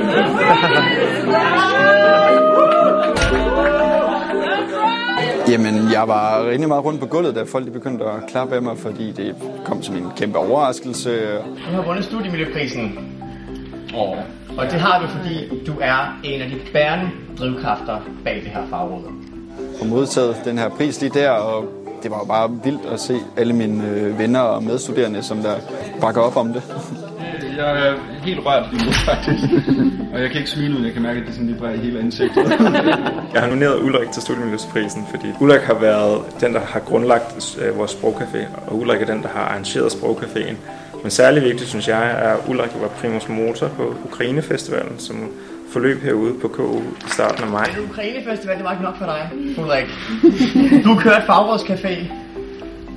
Jamen, jeg var rigtig meget rundt på gulvet, da folk begyndte at klappe af mig, fordi det kom som en kæmpe overraskelse. Du har vundet studiemiljøprisen. Og, og det har du, fordi du er en af de bærende drivkræfter bag det her fagråd. Og modtaget den her pris lige der, og det var jo bare vildt at se alle mine øh, venner og medstuderende, som der bakker op om det. Jeg er helt rørt lige nu, faktisk. og jeg kan ikke smile, uden jeg kan mærke, at det sådan vibrerer i hele ansigtet. jeg har nomineret Ulrik til Studiemiljøsprisen, fordi Ulrik har været den, der har grundlagt øh, vores sprogcafé, og Ulrik er den, der har arrangeret sprogcaféen. Men særlig vigtigt, synes jeg, er, at Ulrik var primus motor på Ukrainefestivalen, som forløb herude på KU i starten af maj. Men Ukrainefestival, det var ikke nok for dig, Ulrik. Du kørte Fagrådscafé,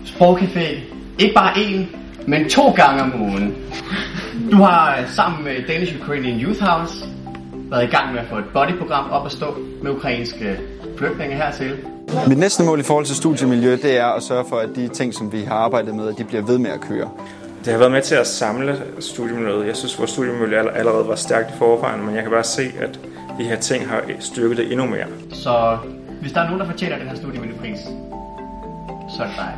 Sprogcafé, ikke bare én, men to gange om ugen. Du har øh, sammen med Danish Ukrainian Youth House været i gang med at få et bodyprogram op at stå med ukrainske flygtninge hertil. Mit næste mål i forhold til studiemiljø, det er at sørge for, at de ting, som vi har arbejdet med, at de bliver ved med at køre. Det har været med til at samle studiemiljøet. Jeg synes, vores studiemiljø allerede var stærkt i forvejen, men jeg kan bare se, at de her ting har styrket det endnu mere. Så hvis der er nogen, der fortjener den her studiemiljøpris, så er det dig.